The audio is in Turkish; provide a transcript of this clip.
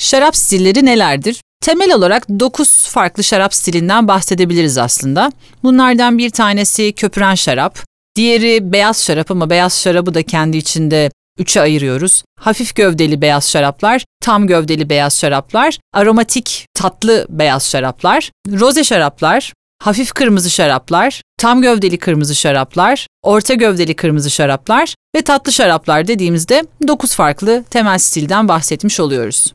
Şarap stilleri nelerdir? Temel olarak 9 farklı şarap stilinden bahsedebiliriz aslında. Bunlardan bir tanesi köpüren şarap, diğeri beyaz şarap ama beyaz şarabı da kendi içinde üçe ayırıyoruz. Hafif gövdeli beyaz şaraplar, tam gövdeli beyaz şaraplar, aromatik tatlı beyaz şaraplar, roze şaraplar, hafif kırmızı şaraplar, tam gövdeli kırmızı şaraplar, orta gövdeli kırmızı şaraplar ve tatlı şaraplar dediğimizde 9 farklı temel stilden bahsetmiş oluyoruz.